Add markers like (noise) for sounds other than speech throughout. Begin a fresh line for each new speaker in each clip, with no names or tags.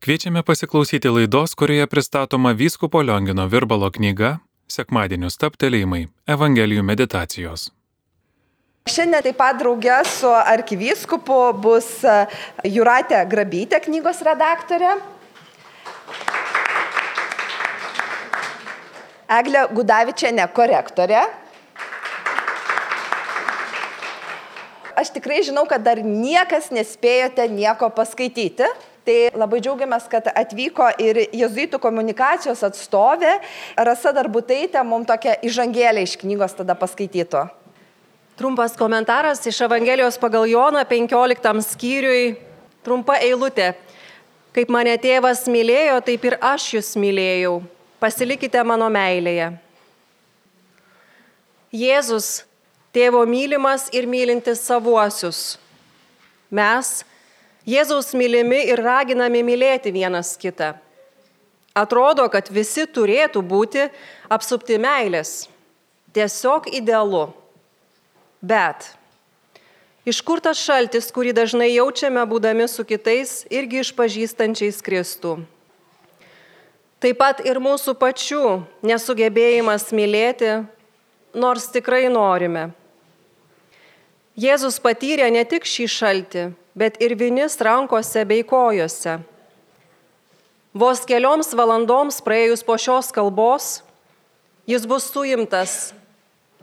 Kviečiame pasiklausyti laidos, kurioje pristatoma vyskupo Liongino Virbalo knyga Sekmadienių staptelėjimai - Evangelijų meditacijos.
Šiandien taip pat draugė su arkivyskupu bus e, Juratė Grabytė, knygos redaktorė. Eglė Gudavičiane, korektorė. Aš tikrai žinau, kad dar niekas nespėjote nieko paskaityti. Tai labai džiaugiamės, kad atvyko ir jezuitų komunikacijos atstovė Rasa Darbutaitė, mums tokią įžangėlę iš knygos tada paskaitytų.
Trumpas komentaras iš Evangelijos pagal Joną 15 skyriui. Trumpa eilutė. Kaip mane tėvas mylėjo, taip ir aš jūs mylėjau. Pasilikite mano meilėje. Jėzus, tėvo mylimas ir mylintis savuosius. Mes, Jėzaus mylimi ir raginami mylėti vienas kitą. Atrodo, kad visi turėtų būti apsupti meilės. Tiesiog idealu. Bet iš kur tas šaltis, kurį dažnai jaučiame būdami su kitais irgi išpažįstančiais Kristų? Taip pat ir mūsų pačių nesugebėjimas mylėti, nors tikrai norime. Jėzus patyrė ne tik šį šaltį, bet ir vinis rankose bei kojose. Vos kelioms valandoms praėjus po šios kalbos, jis bus suimtas,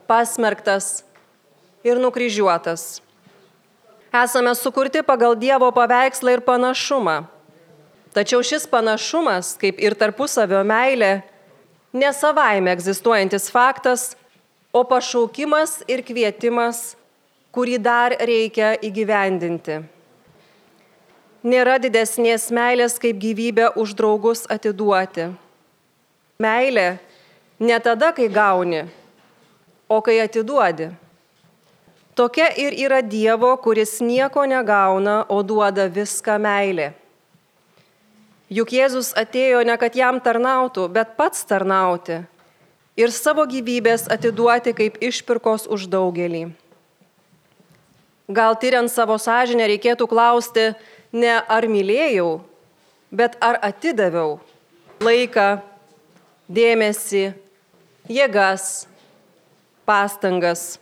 pasmerktas ir nukryžiuotas. Esame sukurti pagal Dievo paveikslą ir panašumą. Tačiau šis panašumas, kaip ir tarpusavio meilė, ne savaime egzistuojantis faktas, o pašaukimas ir kvietimas, kurį dar reikia įgyvendinti. Nėra didesnės meilės, kaip gyvybę už draugus atiduoti. Meilė ne tada, kai gauni, o kai atiduodi. Tokia ir yra Dievo, kuris nieko negauna, o duoda viską meilė. Juk Jėzus atėjo ne kad jam tarnautų, bet pats tarnauti ir savo gyvybės atiduoti kaip išpirkos už daugelį. Gal tyriant savo sąžinę reikėtų klausti, ne ar mylėjau, bet ar atidaviau laiką, dėmesį, jėgas, pastangas,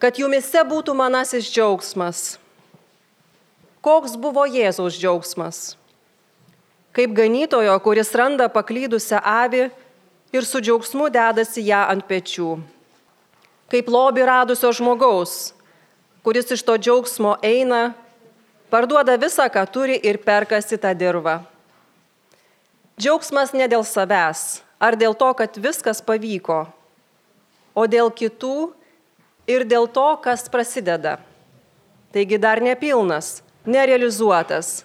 kad jumise būtų manasis džiaugsmas. Koks buvo Jėzaus džiaugsmas? Kaip ganytojo, kuris randa paklydusią avį ir su džiaugsmu dedasi ją ant pečių. Kaip lobi radusio žmogaus, kuris iš to džiaugsmo eina parduoda visą, ką turi ir perkasi tą dirbą. Džiaugsmas ne dėl savęs ar dėl to, kad viskas pavyko, o dėl kitų ir dėl to, kas prasideda. Taigi dar nepilnas, nerealizuotas,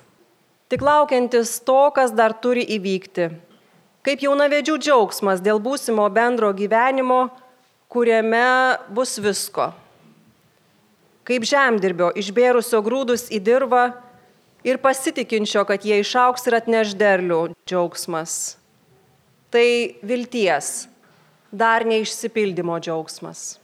tik laukiantis to, kas dar turi įvykti. Kaip jaunavedžių džiaugsmas dėl būsimo bendro gyvenimo, kuriame bus visko kaip žemdirbio išbėrusio grūdus į dirvą ir pasitikinčio, kad jie išauks ir atneš derlių džiaugsmas. Tai vilties, dar neišsipildymo džiaugsmas.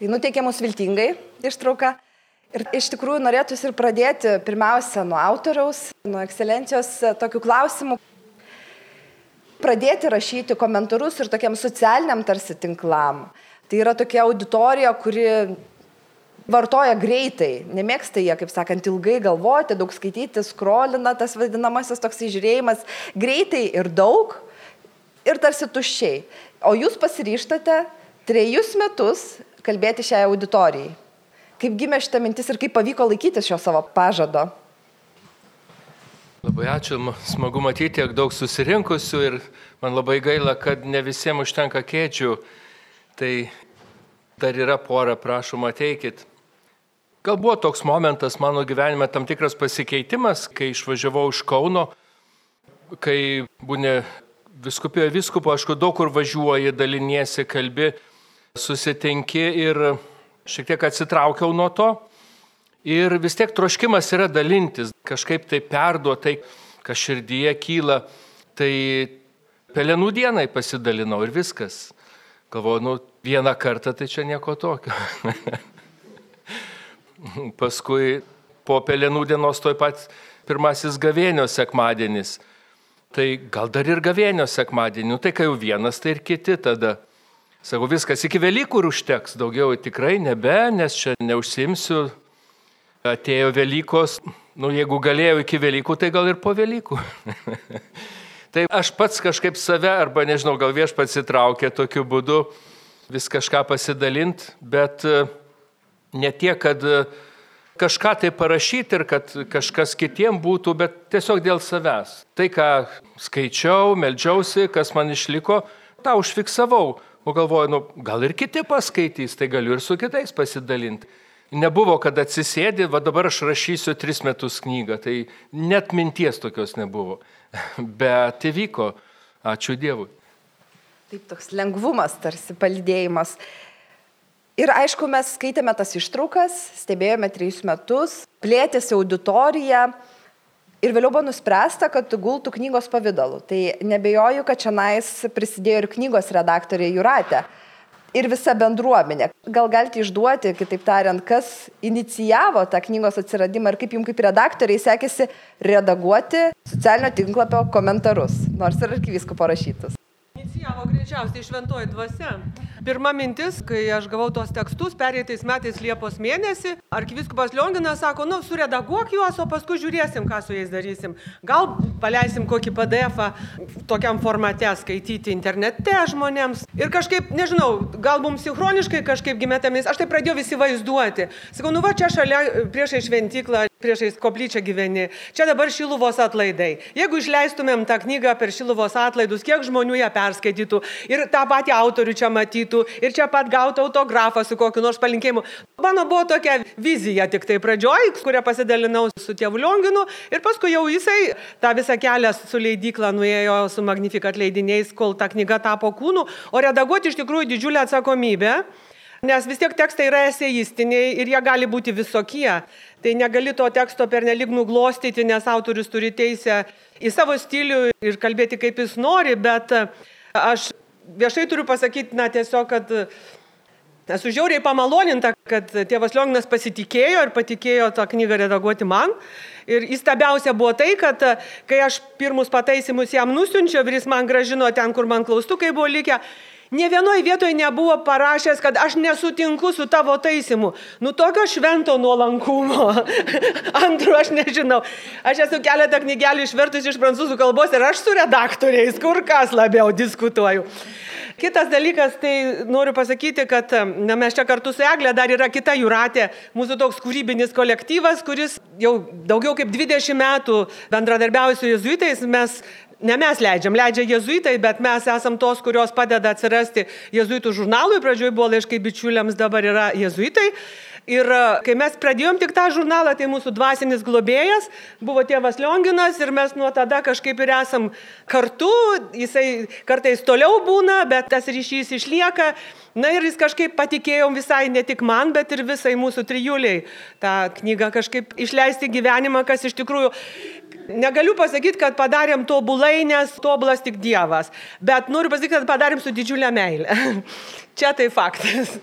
Tai nuteikė mus viltingai ištrauka. Ir iš tikrųjų norėtųsi ir pradėti pirmiausia nuo autoriaus, nuo ekscelencijos tokių klausimų, pradėti rašyti komentarus ir tokiam socialiniam tarsi tinklam. Tai yra tokia auditorija, kuri vartoja greitai, nemėgsta jie, kaip sakant, ilgai galvoti, daug skaityti, skrolina tas vadinamasis toks žiūrėjimas greitai ir daug ir tarsi tuščiai. O jūs pasiryštate trejus metus kalbėti šiai auditorijai. Kaip gimė šitą mintis ir kaip pavyko laikytis šio savo pažado?
Labai ačiū, smagu matyti tiek daug susirinkusių ir man labai gaila, kad ne visiems užtenka kėdžių. Tai dar yra pora, prašom ateikit. Gal buvo toks momentas mano gyvenime, tam tikras pasikeitimas, kai išvažiavau iš Kauno, kai būnė viskupijoje viskupo, aišku, daug kur važiuoji, daliniesi, kalbi, susitinki ir šiek tiek atsitraukiau nuo to. Ir vis tiek troškimas yra dalintis, kažkaip tai perduotai, kas širdyje kyla. Tai pelenų dienai pasidalinau ir viskas. Galvoju, nu, vieną kartą tai čia nieko tokio. (laughs) Paskui po pelenų dienos toj pat pirmasis gavėnio sekmadienis. Tai gal dar ir gavėnio sekmadienį, nu, tai kai jau vienas, tai ir kiti tada. Sakau, viskas iki Velykų ir užteks, daugiau tikrai nebe, nes čia neužsimsiu. Atėjo Velykos, nu jeigu galėjau iki Velykų, tai gal ir po Velykų. (laughs) tai aš pats kažkaip save, arba nežinau, gal viešpats įtraukė tokiu būdu vis kažką pasidalint, bet ne tiek, kad kažką tai parašyti ir kad kažkas kitiem būtų, bet tiesiog dėl savęs. Tai, ką skaičiau, melžiausi, kas man išliko, tą užfiksavau. O galvoju, nu, gal ir kiti paskaitys, tai galiu ir su kitais pasidalinti. Nebuvo, kad atsisėdi, va dabar aš rašysiu tris metus knygą, tai net minties tokios nebuvo. (laughs) Bet įvyko, ačiū Dievui.
Taip, toks lengvumas, tarsi palidėjimas. Ir aišku, mes skaitėme tas ištraukas, stebėjome trejus metus, plėtėsi auditorija ir vėliau buvo nuspręsta, kad gultų knygos pavydalu. Tai nebejoju, kad čia nais prisidėjo ir knygos redaktorė Juratė. Ir visa bendruomenė. Gal galite išduoti, kitaip tariant, kas inicijavo tą knygos atsiradimą ir kaip jums kaip redaktoriai sekėsi redaguoti socialinio tinklapio komentarus, nors ir arkivisko parašytus.
Inicijavo greičiausiai šventoji dvasia. Pirma mintis, kai aš gavau tos tekstus, pereitais metais Liepos mėnesį, arkiviskupas Lionginas sako, nu, suredaguok juos, o paskui žiūrėsim, ką su jais darysim. Gal paleisim kokį PDF tokiam formate skaityti internete žmonėms. Ir kažkaip, nežinau, gal mums sinchroniškai kažkaip gimėtėmis, aš tai pradėjau visi vaizduoti. Sakau, nu va čia šalia priešai šventyklą, priešais koplyčią gyveni. Čia dabar Šiluvos atlaidai. Jeigu išleistumėm tą knygą per Šiluvos atlaidus, kiek žmonių ją perskaitytų ir tą patį autorių čia matytų ir čia pat gautų autografą su kokiu nors palinkėjimu. Mano buvo tokia vizija tik tai pradžioj, kurią pasidalinau su tėvu Lionginu ir paskui jau jisai tą visą kelią su leidykla nuėjo su Magnificat leidiniais, kol ta knyga tapo kūnu, o redaguoti iš tikrųjų didžiulę atsakomybę. Nes vis tiek tekstai yra eseistiniai ir jie gali būti visokie. Tai negali to teksto pernelyg nuglostyti, nes autorius turi teisę į savo stilių ir kalbėti kaip jis nori, bet aš viešai turiu pasakyti, na tiesiog, kad esu žiauriai pamaloninta, kad tėvas Lionginas pasitikėjo ir patikėjo tą knygą redaguoti man. Ir įstabiausia buvo tai, kad kai aš pirmus pataisimus jam nusiunčiau ir jis man gražino ten, kur man klaustukai buvo likę, Ne vienoje vietoje nebuvo parašęs, kad aš nesutinku su tavo taisimu. Nu tokio švento nuolankumo. (laughs) Antru, aš nežinau. Aš esu keletą knygelių išvertus iš prancūzų kalbos ir aš su redaktoriais kur kas labiau diskutuoju. Kitas dalykas, tai noriu pasakyti, kad na, mes čia kartu su Eglė dar yra kita Juratė, mūsų toks kūrybinis kolektyvas, kuris jau daugiau kaip 20 metų bendradarbiauja su jezuitais, mes ne mes leidžiam, leidžia jezuitai, bet mes esam tos, kurios padeda atsirasti jezuitų žurnalui. Pradžioje buvo laiškai bičiuliams, dabar yra jezuitai. Ir e, kai mes pradėjom tik tą žurnalą, tai mūsų dvasinis globėjas buvo tėvas Lionginas ir mes nuo tada kažkaip ir esam kartu, jisai kartais toliau būna, bet tas ryšys išlieka. Na ir jis kažkaip patikėjom visai ne tik man, bet ir visai mūsų trijuliai tą knygą kažkaip išleisti gyvenimą, kas iš tikrųjų negaliu pasakyti, kad padarėm tobulai, nes tobulas tik Dievas, bet noriu pasakyti, kad padarėm su didžiulė meilė. (laughs) Čia tai faktas.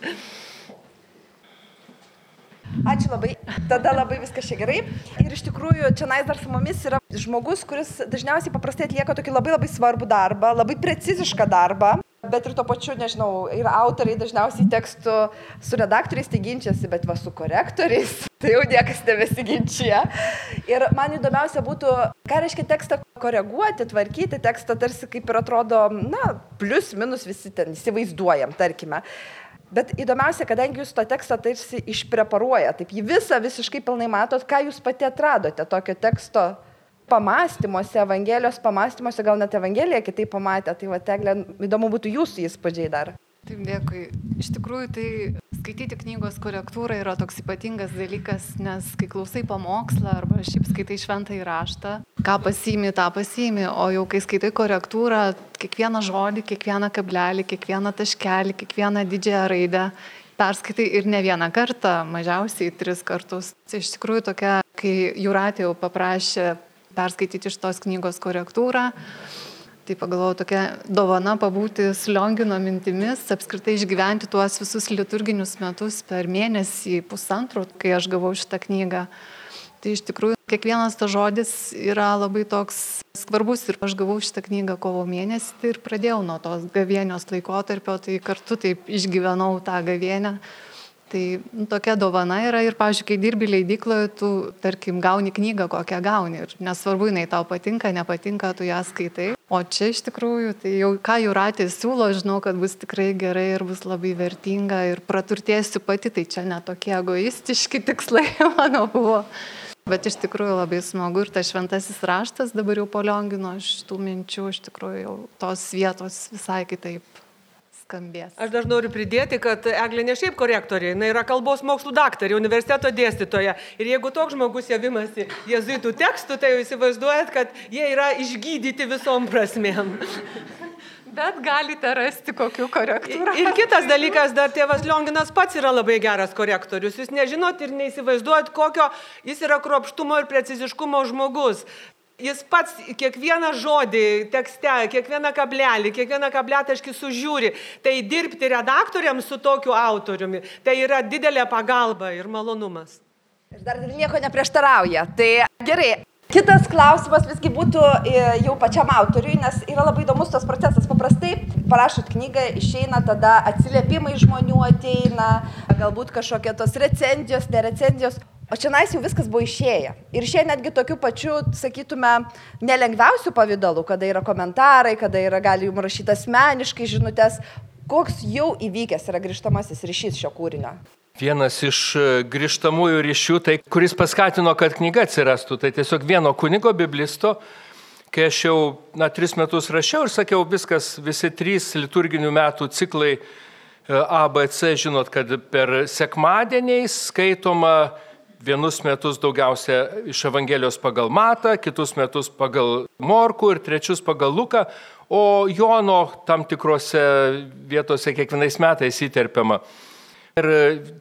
Ačiū labai. Tada labai viskas čia gerai. Ir iš tikrųjų, čia nais dar su mumis yra žmogus, kuris dažniausiai paprastai atlieka tokį labai labai svarbų darbą, labai precizišką darbą. Bet ir tuo pačiu, nežinau, ir autoriai dažniausiai tekstų su redaktoriais tai ginčiasi, bet va su korektoriais (laughs) tai jau niekas nebesiginčia. Ir man įdomiausia būtų, ką reiškia tekstą koreguoti, tvarkyti tekstą, tarsi kaip ir atrodo, na, plus minus visi ten įsivaizduojam, tarkime. Bet įdomiausia, kadangi jūs to tekstą tarsi išpreparuoja, taip jį visą visiškai pilnai matot, ką jūs pati atradote tokio teksto pamastymuose, Evangelijos pamastymuose, gal net Evangeliją kitaip pamatė, tai va, teglė, įdomu būtų jūsų įspūdžiai dar.
Taip, dėkui. Iš tikrųjų, tai skaityti knygos korektūrą yra toks ypatingas dalykas, nes kai klausai pamokslą arba šiaip skaitai šventą įraštą, ką pasiimi, tą pasiimi, o jau kai skaitai korektūrą, kiekvieną žodį, kiekvieną kablelį, kiekvieną taškelį, kiekvieną didžiąją raidę perskaitai ir ne vieną kartą, mažiausiai tris kartus. Tai iš tikrųjų tokia, kai Juratė jau paprašė perskaityti iš tos knygos korektūrą, Tai pagalvojau, tokia dovana pabūti su Liongino mintimis, apskritai išgyventi tuos visus liturginius metus per mėnesį, pusantrų, kai aš gavau šitą knygą. Tai iš tikrųjų kiekvienas tas žodis yra labai toks svarbus ir aš gavau šitą knygą kovo mėnesį tai ir pradėjau nuo tos gavienios laikotarpio, tai kartu taip išgyvenau tą gavienę. Tai nu, tokia dovana yra ir, pavyzdžiui, kai dirbi leidykloje, tu, tarkim, gauni knygą, kokią gauni. Ir nesvarbu, jinai tau patinka, nepatinka, tu ją skaitai. O čia iš tikrųjų, tai jau ką Juratė siūlo, žinau, kad bus tikrai gerai ir bus labai vertinga ir praturtėsiu pati, tai čia netokie egoistiški tikslai, (laughs) manau, buvo. Bet iš tikrųjų labai smagu ir tas šventasis raštas dabar jau poliongino šitų minčių, iš tikrųjų jau tos vietos visai kitaip skambės.
Aš dar noriu pridėti, kad Eglė ne šiaip korektorė, jinai yra kalbos mokslų daktarė, universiteto dėstytoja. Ir jeigu toks žmogus javimasi jezuitų tekstų, tai jau įsivaizduojat, kad jie yra išgydyti visom prasmėm. (laughs)
Bet galite rasti kokių korektorių.
Ir kitas dalykas, dar tėvas Lionginas pats yra labai geras korektorius. Jūs nežinot ir neįsivaizduojat, kokio jis yra kruopštumo ir preciziškumo žmogus. Jis pats kiekvieną žodį tekste, kiekvieną kablelį, kiekvieną kabletaškį sužiūri. Tai dirbti redaktoriams su tokiu autoriumi, tai yra didelė pagalba ir malonumas.
Ir dar nieko neprieštarauja. Tai gerai. Kitas klausimas visgi būtų e, jau pačiam autoriui, nes yra labai įdomus tas procesas. Paprastai parašot knygą, išeina tada atsiliepimai žmonių ateina, galbūt kažkokie tos recenzijos, nerecenzijos. O čia nais jau viskas buvo išėję. Ir išėję netgi tokiu pačiu, sakytume, nelengviausių pavydalų, kada yra komentarai, kada yra gali jums rašyti asmeniškai žinutės. Koks jau įvykęs yra grįžtamasis ryšys šio kūrinio?
Vienas iš e, grįžtamųjų ryšių, tai kuris paskatino, kad knyga atsirastų, tai tiesiog vieno kunigo biblisto, kai aš jau, na, tris metus rašiau ir sakiau, viskas, visi trys liturginių metų ciklai e, ABC, žinot, kad per sekmadieniais skaitoma vienus metus daugiausia iš Evangelijos pagal Matą, kitus metus pagal Morku ir trečius pagal Luką, o Jono tam tikrose vietose kiekvienais metais įterpiama. Ir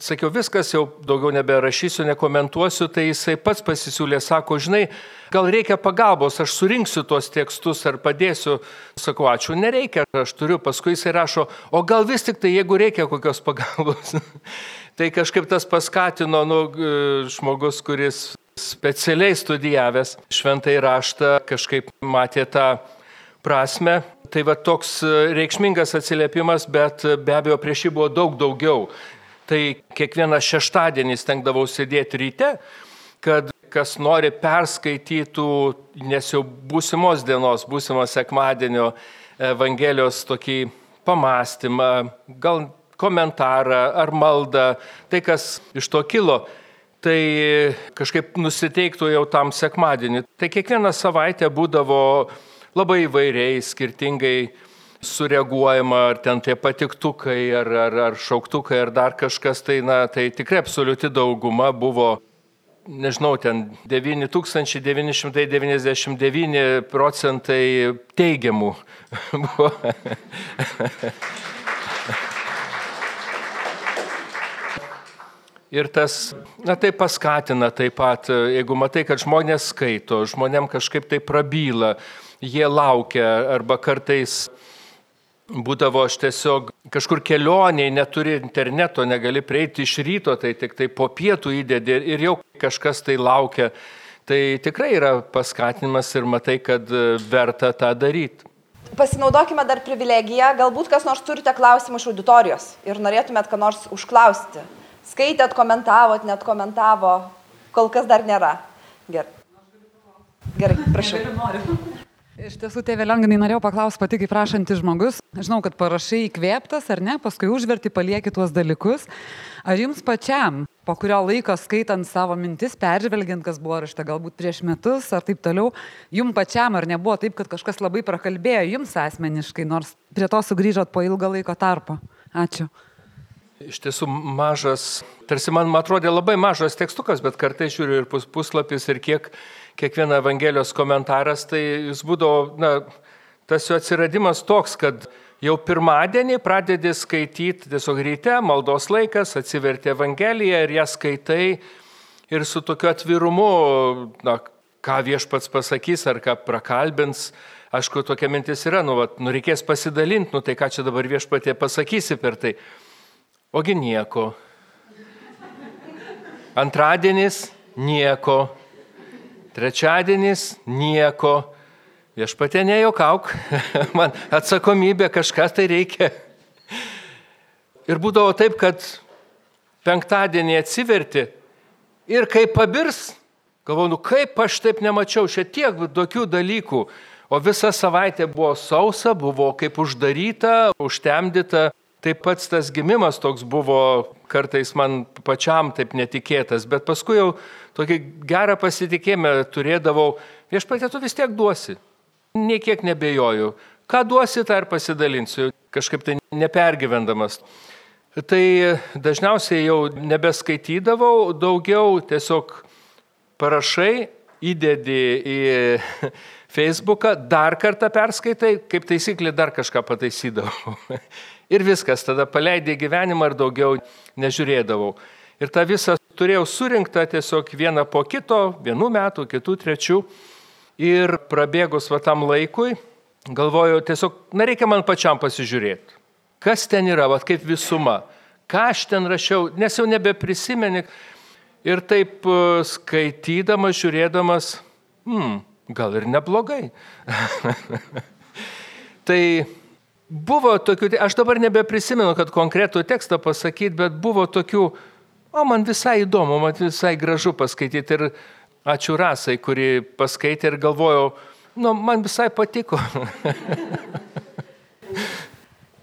sakiau, viskas, jau daugiau neberašysiu, nekomentuosiu, tai jisai pats pasisiūlė, sako, žinai, gal reikia pagalbos, aš surinksiu tuos tekstus ar padėsiu. Sakau, ačiū, nereikia, aš turiu, paskui jisai rašo, o gal vis tik tai, jeigu reikia kokios pagalbos. (laughs) Tai kažkaip tas paskatino nu, žmogus, kuris specialiai studijavęs šventai raštą, kažkaip matė tą prasme. Tai va toks reikšmingas atsiliepimas, bet be abejo prieš jį buvo daug daugiau. Tai kiekvieną šeštadienį stengdavau sėdėti ryte, kad kas nori perskaitytų, nes jau būsimos dienos, būsimo sekmadienio Evangelijos tokį pamastymą, gal komentarą ar maldą, tai kas iš to kilo, tai kažkaip nusiteiktų jau tam sekmadienį. Tai kiekvieną savaitę būdavo labai įvairiai, skirtingai sureaguojama, ar ten tie patiktukai, ar, ar, ar šauktukai, ar dar kažkas, tai, na, tai tikrai absoliuti dauguma buvo, nežinau, ten 9999 procentai teigiamų (laughs) buvo. Ir tas, na tai paskatina taip pat, jeigu matai, kad žmonės skaito, žmonėm kažkaip tai prabyla, jie laukia arba kartais būdavo aš tiesiog kažkur kelioniai, neturi interneto, negali prieiti iš ryto, tai tik tai po pietų įdėdė ir jau kažkas tai laukia. Tai tikrai yra paskatinimas ir matai, kad verta tą daryti.
Pasinaudokime dar privilegiją, galbūt kas nors turite klausimų iš auditorijos ir norėtumėt ką nors užklausti. Skaitėt, komentavot, net komentavo, kol kas dar nėra. Gerai. Gerai, prašau.
Iš tiesų, tėvė Lenginai, norėjau paklausti pati kaip prašantis žmogus. Žinau, kad parašai įkvėptas ar ne, paskui užverti, palieki tuos dalykus. Ar jums pačiam, po kurio laiko skaitant savo mintis, peržvelgiant, kas buvo rašta galbūt prieš metus ar taip toliau, jums pačiam ar nebuvo taip, kad kažkas labai prakalbėjo jums asmeniškai, nors prie to sugrįžot po ilgą laiko tarpo? Ačiū.
Iš tiesų mažas, tarsi man atrodė labai mažas tekstukas, bet kartai žiūriu ir pus, puslapis ir kiek kiekviena Evangelijos komentaras, tai jis būdavo, na, tas jo atsiradimas toks, kad jau pirmadienį pradedi skaityti tiesiog ryte, maldos laikas, atsiverti Evangeliją ir ją skaitai ir su tokiu atvirumu, na, ką viešpats pasakys ar ką prakalbins. Aišku, tokia mintis yra, nu, vat, nu reikės pasidalinti, nu tai ką čia dabar viešpatė pasakysi per tai. Ogi nieko. Antradienis nieko. Trečiadienis nieko. Viešpatė nejuokauk, (laughs) man atsakomybė kažkas tai reikia. Ir būdavo taip, kad penktadienį atsiverti ir kai pabirs, galvoju, nu kaip aš taip nemačiau, šiek tiek tokių dalykų. O visa savaitė buvo sausa, buvo kaip uždaryta, užtemdyta. Taip pats tas gimimas toks buvo kartais man pačiam taip netikėtas, bet paskui jau tokį gerą pasitikėjimą turėdavau, viešpatė tu vis tiek duosi niekiek nebejoju. Ką duosi, tą ir pasidalinsiu, kažkaip tai nepergyvendamas. Tai dažniausiai jau nebeskaitydavau, daugiau tiesiog parašai, įdedi į (laughs) Facebooką, dar kartą perskaitai, kaip taisyklė dar kažką pataisydavau. (laughs) Ir viskas, tada paleidai gyvenimą ir daugiau nežiūrėdavau. Ir tą visą turėjau surinktą tiesiog vieną po kito, vienų metų, kitų, trečių. Ir prabėgus va tam laikui, galvoju, tiesiog, na reikia man pačiam pasižiūrėti, kas ten yra, va kaip visuma, ką aš ten rašiau, nes jau nebeprisimeni. Ir taip e, skaitydamas, žiūrėdamas, hmm, gal ir neblogai. (laughs) tai buvo tokių, aš dabar nebeprisimenu, kad konkretų tekstą pasakyti, bet buvo tokių, o man visai įdomu, man visai gražu paskaityti. Ir Ačiū Rasai, kuri paskaitė ir galvojau, nu, man visai patiko. (laughs)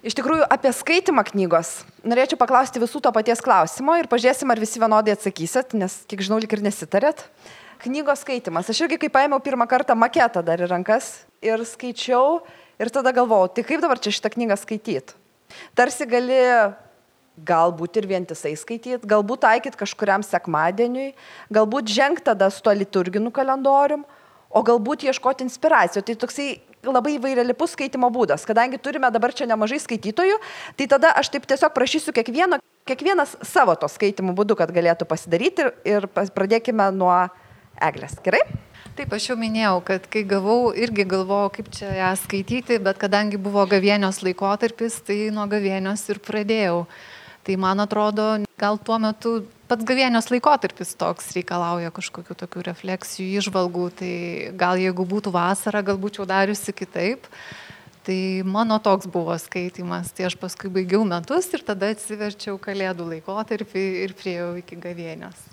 Iš tikrųjų, apie skaitimą knygos. Norėčiau paklausti visų to paties klausimo ir pažiūrėsim, ar visi vienodai atsakysit, nes, kiek žinau, lik ir nesitarėt. Knygos skaitimas. Aš irgi, kai paėmiau pirmą kartą maketą dar į rankas ir skaičiau ir tada galvojau, tai kaip dabar čia šitą knygą skaityti. Tarsi gali galbūt ir vientisai skaityti, galbūt taikyti kažkuriam sekmadieniui, galbūt žengti tada su to liturginiu kalendorium, o galbūt ieškoti inspiracijų. Tai toksai labai įvairialipus skaitimo būdas. Kadangi turime dabar čia nemažai skaitytojų, tai tada aš taip tiesiog prašysiu kiekvieno, kiekvienas savo to skaitimo būdu, kad galėtų pasidaryti ir, ir pradėkime nuo eglės. Gerai?
Taip, aš jau minėjau, kad kai gavau, irgi galvojau, kaip čia ją skaityti, bet kadangi buvo gavienios laikotarpis, tai nuo gavienios ir pradėjau. Tai man atrodo, gal tuo metu pats gavienios laikotarpis toks reikalauja kažkokių tokių refleksijų, išvalgų, tai gal jeigu būtų vasara, gal būčiau dariusi kitaip. Tai mano toks buvo skaitimas, tai aš paskui baigiau metus ir tada atsiverčiau kalėdų laikotarpį ir priejau iki gavienios.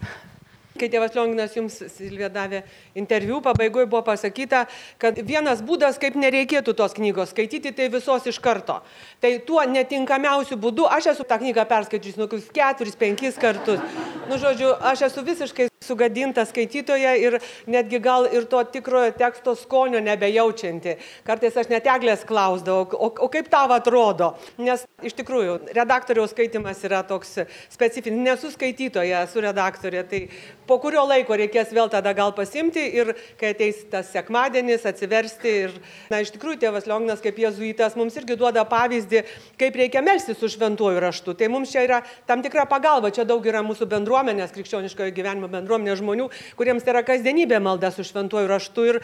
Kai tėvas Lionginas jums, Silvija, davė interviu, pabaigoje buvo pasakyta, kad vienas būdas, kaip nereikėtų tos knygos skaityti, tai visos iš karto. Tai tuo netinkamiausiu būdu, aš esu tą knygą perskaičius nu keturis, penkis kartus. Nu, žodžiu, aš esu visiškai sugadinta skaitytoja ir netgi gal ir to tikrojo teksto skonio nebejaučianti. Kartais aš net eglės klausdavau, o, o kaip tau atrodo? Nes iš tikrųjų, redaktoriaus skaitimas yra toks specifinis, nesu skaitytoja, esu redaktorė, tai po kurio laiko reikės vėl tada gal pasimti ir kai ateis tas sekmadienis, atsiversti. Ir, na, iš tikrųjų, tėvas Lionginas kaip jezuitas mums irgi duoda pavyzdį, kaip reikia melstis su šventuoju raštu. Tai mums čia yra tam tikra pagalba, čia daug yra mūsų bendruomenės, krikščioniškojo gyvenimo bendruomenės bendruomenė žmonių, kuriems tai yra kasdienybė malda su šventuoju raštu ir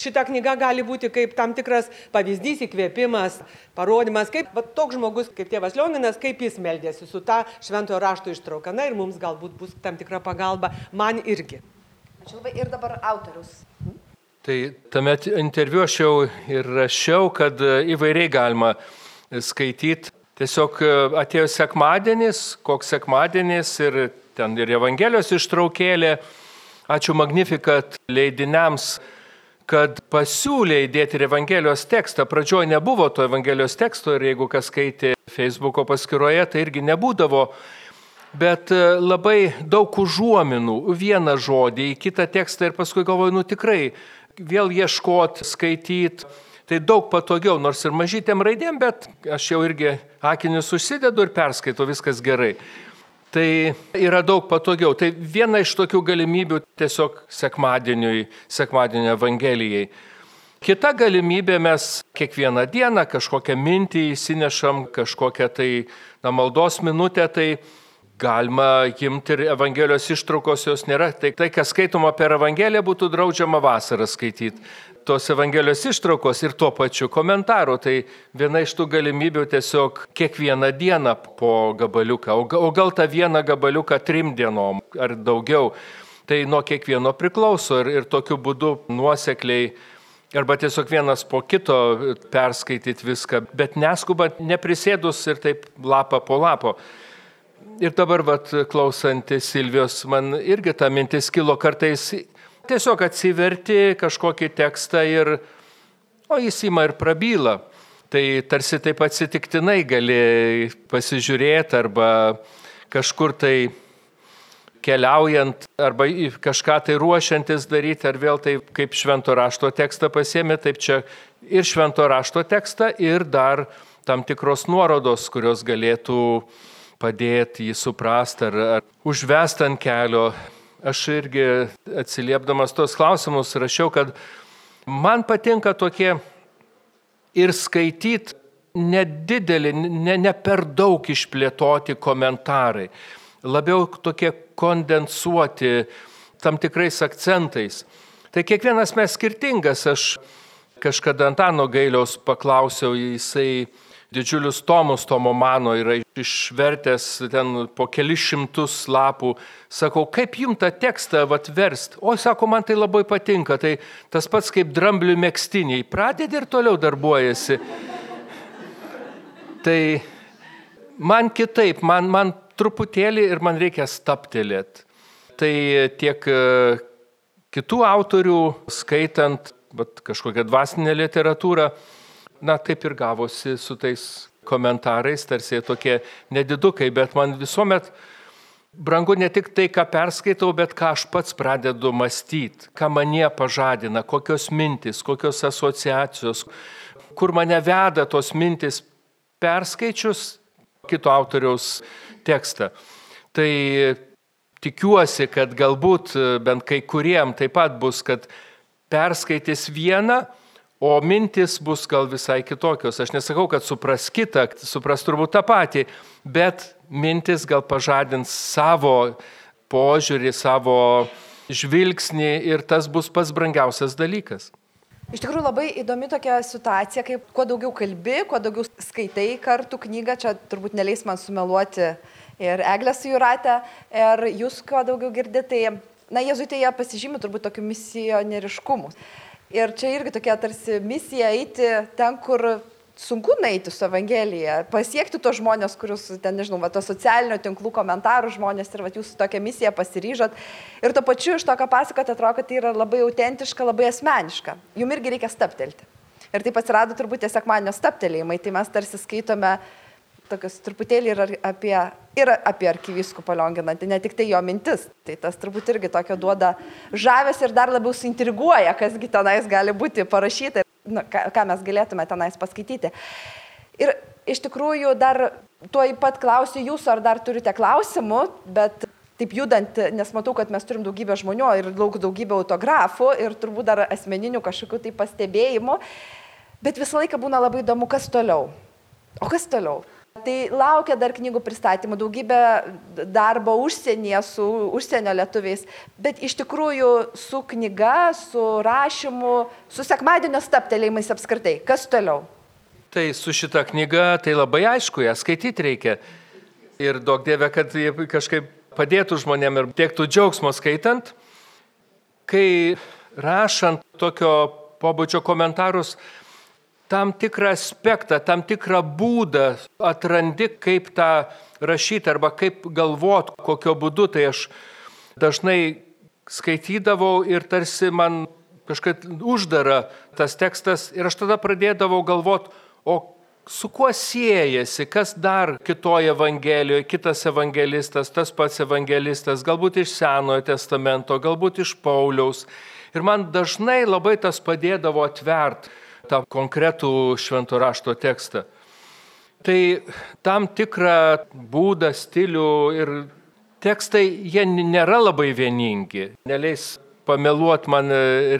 šita knyga gali būti kaip tam tikras pavyzdys, įkvėpimas, parodimas, kaip va, toks žmogus kaip tėvas Lioninas, kaip jis meldėsi su ta šventojo rašto ištrauka. Na ir mums galbūt bus tam tikra pagalba, man irgi.
Ačiū labai. Ir dabar autorius.
Tai tame interviu aš jau ir rašiau, kad įvairiai galima skaityti. Tiesiog atėjo sekmadienis, koks sekmadienis ir ten ir Evangelijos ištraukėlė. Ačiū Magnifikat leidiniams, kad pasiūlė įdėti ir Evangelijos tekstą. Pradžioje nebuvo to Evangelijos teksto ir jeigu kas skaitė Facebooko paskyroje, tai irgi nebūdavo. Bet e, labai daug užuominų, vieną žodį į kitą tekstą ir paskui galvoju, nu tikrai, vėl ieškot, skaityti. Tai daug patogiau, nors ir mažytėm raidėm, bet aš jau irgi akinius užsidedu ir perskaitau, viskas gerai tai yra daug patogiau. Tai viena iš tokių galimybių tiesiog sekmadieniui, sekmadienio Evangelijai. Kita galimybė mes kiekvieną dieną kažkokią mintį įsinešam, kažkokią tai na, maldos minutę, tai galima imti ir Evangelijos ištraukos, jos nėra. Tai, tai kas skaitoma per Evangeliją, būtų draudžiama vasarą skaityti. Tos Evangelijos ištraukos ir tuo pačiu komentaru. Tai viena iš tų galimybių tiesiog kiekvieną dieną po gabaliuką, o gal tą vieną gabaliuką trim dienom ar daugiau. Tai nuo kiekvieno priklauso ir, ir tokiu būdu nuosekliai arba tiesiog vienas po kito perskaityti viską, bet neskubant, neprisėdus ir taip lapą po lapo ir dabar, vat, klausantis Silvijos, man irgi ta mintis kilo kartais tiesiog atsiverti kažkokį tekstą ir, o jis įma ir prabyla. Tai tarsi taip atsitiktinai gali pasižiūrėti arba kažkur tai keliaujant arba kažką tai ruošiantis daryti, ar vėl tai kaip švento rašto tekstą pasiemi, taip čia ir švento rašto tekstą, ir dar tam tikros nuorodos, kurios galėtų padėti jį suprasti ar, ar užvest ant kelio. Aš irgi atsiliepdamas tos klausimus rašiau, kad man patinka tokie ir skaityti nedidelį, ne, ne per daug išplėtoti komentarai, labiau tokie kondensuoti tam tikrais akcentais. Tai kiekvienas mes skirtingas. Aš kažkada Antano Gailiaus paklausiau, jisai didžiulius tomus Tomo mano yra išvertęs ten po kelis šimtus lapų. Sakau, kaip jums tą tekstą atverst? O, sako, man tai labai patinka. Tai tas pats kaip dramblių mėgstiniai. Pradedi ir toliau darbuojasi. Tai man kitaip, man, man truputėlį ir man reikia staptelėti. Tai tiek e, kitų autorių skaitant, bet kažkokią dvasinę literatūrą, na taip ir gavosi su tais komentarais, tarsi tokie nedidukai, bet man visuomet brangu ne tik tai, ką perskaitau, bet ką aš pats pradedu mąstyti, ką mane pažadina, kokios mintis, kokios asociacijos, kur mane veda tos mintis perskaičius kito autoriaus tekstą. Tai tikiuosi, kad galbūt bent kai kuriem taip pat bus, kad perskaitys vieną, O mintis bus gal visai kitokios. Aš nesakau, kad supras kitą, supras turbūt tą patį, bet mintis gal pažadins savo požiūrį, savo žvilgsnį ir tas bus pats brangiausias dalykas.
Iš tikrųjų labai įdomi tokia situacija, kaip kuo daugiau kalbi, kuo daugiau skaitai kartų knygą, čia turbūt neleis man sumeluoti ir Eglė su Jurate, ir jūs kuo daugiau girdite, tai, na, jezuitai jie pasižymi turbūt tokiu misionieriškumu. Ir čia irgi tokia tarsi misija eiti ten, kur sunku nueiti su Evangelija, pasiekti tos žmonės, kurius ten, nežinau, va, to socialinio tinklų komentarų žmonės ir va, jūs tokią misiją pasiryžot. Ir to pačiu iš to, ką pasakote, atrodo, kad tai yra labai autentiška, labai asmeniška. Jums irgi reikia staptelti. Ir taip atsirado turbūt tiesiog manio staptelėjimai, tai mes tarsi skaitome tokius truputėlį ir apie, ir apie arkivyskupą Lionginą, tai ne tik tai jo mintis, tai tas turbūt irgi tokio duoda žavės ir dar labiau suintriguoja, kasgi tenais gali būti parašyta, na, ką, ką mes galėtume tenais paskaityti. Ir iš tikrųjų dar tuo pat klausiu jūsų, ar dar turite klausimų, bet taip judant, nes matau, kad mes turim daugybę žmonių ir daug daugybę autografų ir turbūt dar asmeninių kažkokių tai pastebėjimų, bet visą laiką būna labai įdomu, kas toliau. O kas toliau? Tai laukia dar knygų pristatymų, daugybė darbo užsienyje su užsienio lietuviais, bet iš tikrųjų su knyga, su rašymu, su sekmadienio staptelėjimais apskritai. Kas toliau?
Tai su šita knyga, tai labai aišku, ją skaityti reikia. Ir daug dievė, kad jie kažkaip padėtų žmonėm ir tiektų džiaugsmo skaitant. Kai rašant tokio pobūdžio komentarus, tam tikrą aspektą, tam tikrą būdą atrandi, kaip tą rašyti arba kaip galvot, kokio būdu. Tai aš dažnai skaitydavau ir tarsi man kažkaip uždara tas tekstas ir aš tada pradėdavau galvot, o su kuo siejasi, kas dar kitoje Evangelijoje, kitas evangelistas, tas pats evangelistas, galbūt iš Senojo testamento, galbūt iš Pauliaus. Ir man dažnai labai tas padėdavo atvert tą konkretų švento rašto tekstą. Tai tam tikrą būdą, stilių ir tekstai, jie nėra labai vieningi. Neleis pameluot man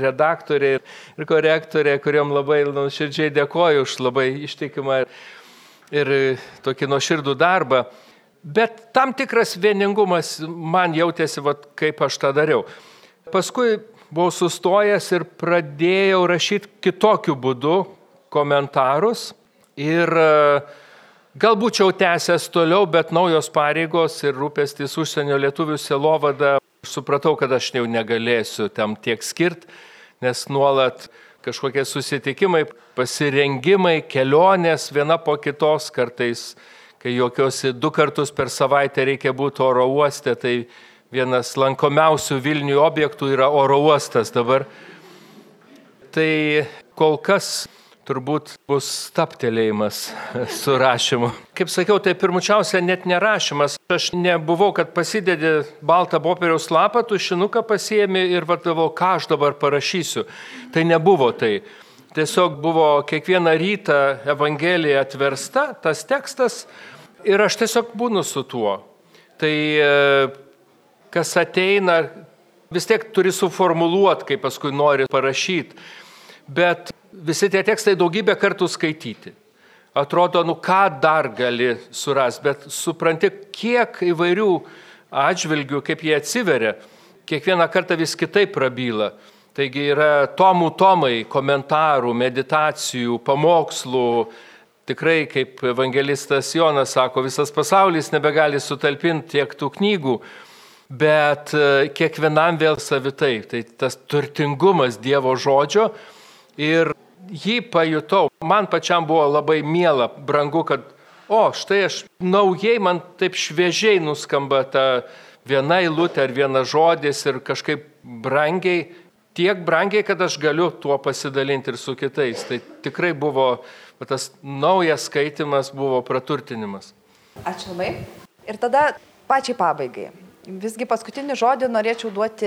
redaktorė ir korektorė, kuriam labai nuoširdžiai dėkoju už labai ištikimą ir tokį nuoširdų darbą. Bet tam tikras vieningumas man jautėsi, vat, kaip aš tą dariau. Paskui buvau sustojęs ir pradėjau rašyti kitokiu būdu komentarus. Ir e, galbūt jau tęsęs toliau, bet naujos pareigos ir rūpestis užsienio lietuvių selovada, supratau, kad aš jau negalėsiu tam tiek skirti, nes nuolat kažkokie susitikimai, pasirengimai, kelionės viena po kitos kartais kai jokiuosi du kartus per savaitę reikia būti oro uoste, tai vienas lankomiausių Vilnių objektų yra oro uostas dabar. Tai kol kas turbūt bus staptelėjimas (laughs) su rašymu. Kaip sakiau, tai pirmučiausia net nerašymas. Aš nebuvau, kad pasidedi baltą popieriaus lapą, tušinuką pasiemi ir vadovau, ką aš dabar parašysiu. Tai nebuvo tai. Tiesiog buvo kiekvieną rytą Evangelija atversta, tas tekstas, ir aš tiesiog būnu su tuo. Tai e, kas ateina, vis tiek turi suformuluoti, kaip paskui nori parašyti. Bet visi tie tekstai daugybę kartų skaityti. Atrodo, nu ką dar gali surasti, bet supranti, kiek įvairių atžvilgių, kaip jie atsiveria, kiekvieną kartą vis kitaip prabyla. Taigi yra tomų tomai, komentarų, meditacijų, pamokslų, tikrai, kaip evangelistas Jonas sako, visas pasaulis nebegali sutalpinti tiek tų knygų, bet e, kiekvienam vėl savitai. Tai tas turtingumas Dievo žodžio ir jį pajutau. Man pačiam buvo labai miela, brangu, kad, o, štai aš naujai, man taip šviežiai nuskamba ta viena eilutė ar vienas žodis ir kažkaip brangiai, tiek brangiai, kad aš galiu tuo pasidalinti ir su kitais. Tai tikrai buvo tas naujas skaitimas buvo praturtinimas.
Ačiū labai. Ir tada pačiai pabaigai. Visgi paskutinį žodį norėčiau duoti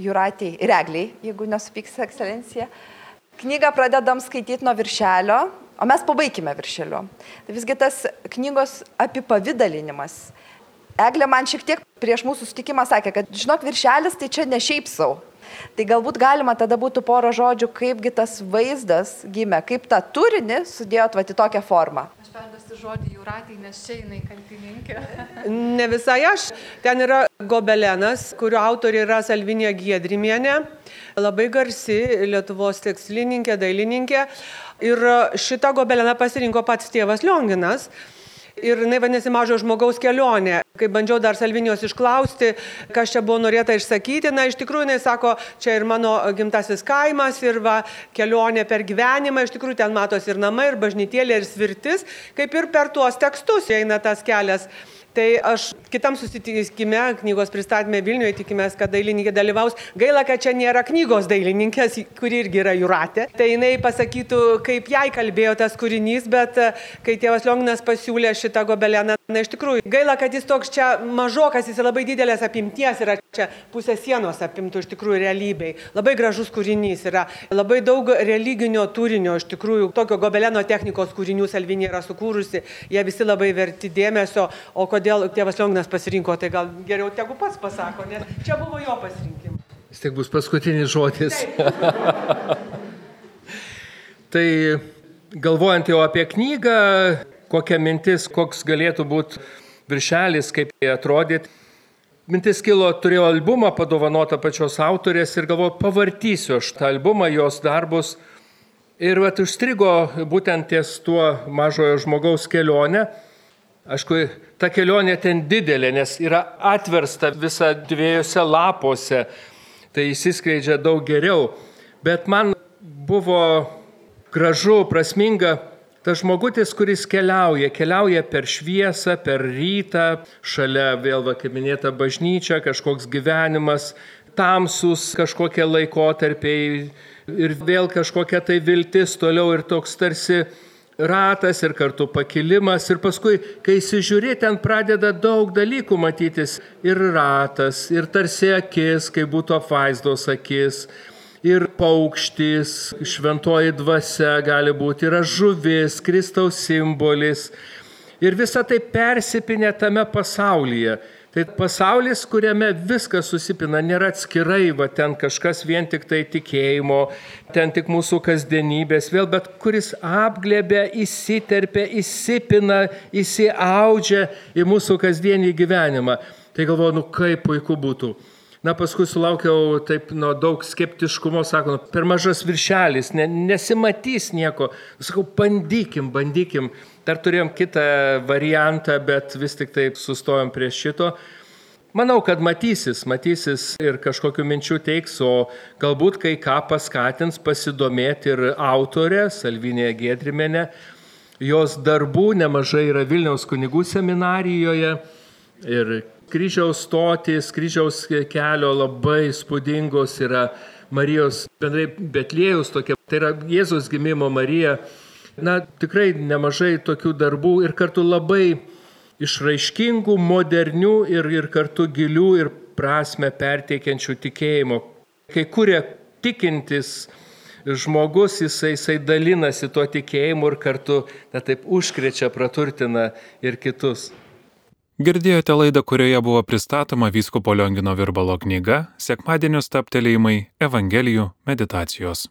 Juratiai Regliai, jeigu nesupyks ekscelencija. Knygą pradedam skaityti nuo viršelio, o mes pabaigime viršeliu. Tai visgi tas knygos apipavydalinimas. Eglė man šiek tiek prieš mūsų sutikimą sakė, kad žinok, viršelis tai čia ne šiaip savo, Tai galbūt galima tada būtų poro žodžių, kaipgi tas vaizdas gimė, kaip tą turinį sudėjot va į tokią formą.
Aš perduosiu žodį Jūratį, nes čia jinai kaltininkė. (laughs)
Ne visai aš. Ten yra gobelenas, kurio autorė yra Salvinė Giedrimienė, labai garsi Lietuvos tekslininkė, dailininkė. Ir šitą gobeleną pasirinko pats tėvas Lionginas ir jinai vadinasi mažo žmogaus kelionė. Kai bandžiau dar Salvinijos išklausti, kas čia buvo norėta išsakyti, na iš tikrųjų jinai sako, čia ir mano gimtasis kaimas, ir va, kelionė per gyvenimą, iš tikrųjų ten matosi ir namai, ir bažnytėlė, ir svirtis, kaip ir per tuos tekstus eina tas kelias. Tai aš kitam susitikime, knygos pristatymė Vilniuje, tikimės, kad dailininkė dalyvaus. Gaila, kad čia nėra knygos dailininkės, kuri irgi yra Juratė. Tai jinai pasakytų, kaip jai kalbėjo tas kūrinys, bet e, kai tėvas Lionginas pasiūlė šitą gobeleną, na iš tikrųjų, gaila, kad jis toks čia mažokas, jis labai didelės apimties yra čia pusė sienos apimtų iš tikrųjų realybei. Labai gražus kūrinys yra, labai daug religinio turinio iš tikrųjų, tokio gobeleno technikos kūrinių Salvinė yra sukūrusi, jie visi labai verti dėmesio, o kodėl tėvas Lionginas pasirinko, tai gal geriau tegu pats pasako, nes čia buvo jo pasirinkimas.
Vis tiek bus paskutinis žodis. (laughs) tai galvojant jau apie knygą, kokia mintis, koks galėtų būti viršelis, kaip jie atrodyti. Mintis kilo, turėjau albumą padovanotą pačios autorės ir galvoju, pavartysiu aš tą albumą, jos darbus. Ir vat užstrigo būtent ties tuo mažojo žmogaus kelionę. Aišku, ta kelionė ten didelė, nes yra atversta visa dviejose lapuose, tai įsiskleidžia daug geriau. Bet man buvo gražu, prasminga tas žmogutis, kuris keliauja, keliauja per šviesą, per rytą, šalia vėl, va, kaip minėta, bažnyčia, kažkoks gyvenimas, tamsus kažkokie laikotarpiai ir vėl kažkokia tai viltis toliau ir toks tarsi ratas ir kartu pakilimas ir paskui, kai įsižiūrė, ten pradeda daug dalykų matytis ir ratas, ir tarsi akis, kai būtų apvaizdos akis, ir paukštis, šventoji dvasia gali būti, yra žuvis, Kristaus simbolis. Ir visa tai persipinė tame pasaulyje. Tai pasaulis, kuriame viskas susipina, nėra atskirai, va ten kažkas vien tik tai tikėjimo, ten tik mūsų kasdienybės, vėl, bet kuris apglėbia, įsiterpia, įsipina, įsiaudžia į mūsų kasdienį gyvenimą. Tai galvoju, nu kaip puiku būtų. Na, paskui sulaukiau taip nuo daug skeptiškumo, sako, nu, per mažas viršelis, ne, nesimatys nieko. Sakau, bandykim, bandykim. Dar turėjom kitą variantą, bet vis tik taip sustojom prie šito. Manau, kad matysis, matysis ir kažkokiu minčių teiks, o galbūt kai ką paskatins pasidomėti ir autorė Salvinė Gedrimenė. Jos darbų nemažai yra Vilniaus kunigų seminarijoje ir kryžiaus stotys, kryžiaus kelio labai spūdingos yra Marijos, bendrai Betlėjus tokia, tai yra Jėzus gimimo Marija na, tikrai nemažai tokių darbų ir kartu labai išraiškingų, modernių ir, ir kartu gilių ir prasme perteikiančių tikėjimo. Kai kuria tikintis žmogus, jisai, jisai dalinasi tuo tikėjimu ir kartu, na taip, užkrečia, praturtina ir kitus.
Girdėjote laidą, kurioje buvo pristatoma Vyskupo Liongino Virbalo knyga Sekmadienio staptelėjimai Evangelijų meditacijos.